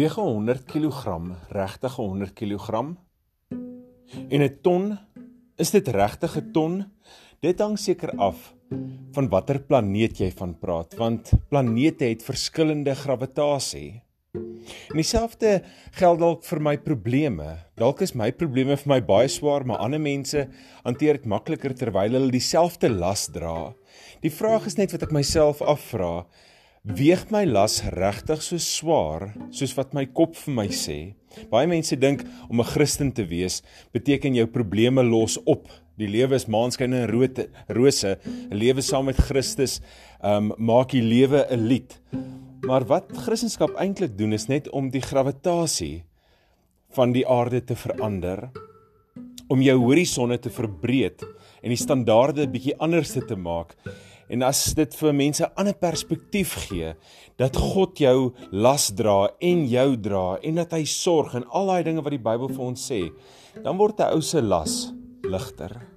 Weeg 100 kg, regtig 100 kg? En 'n ton, is dit regtig 'n ton? Dit hang seker af van watter planeet jy van praat, want planete het verskillende gravitasie. En dieselfde geld dalk vir my probleme. Dalk is my probleme vir my baie swaar, maar ander mense hanteer dit makliker terwyl hulle dieselfde las dra. Die vraag is net wat ek myself afvra, Weeg my las regtig so swaar soos wat my kop vir my sê? Baie mense dink om 'n Christen te wees beteken jou probleme los op. Die lewe is maanskyn en rote rose. 'n Lewe saam met Christus um maak die lewe 'n lied. Maar wat Christendom eintlik doen is net om die gravitasie van die aarde te verander, om jou horisonne te verbreek en die standaarde bietjie anders te maak En as dit vir mense 'n ander perspektief gee dat God jou las dra en jou dra en dat hy sorg en al daai dinge wat die Bybel vir ons sê, dan word 'n ou se las ligter.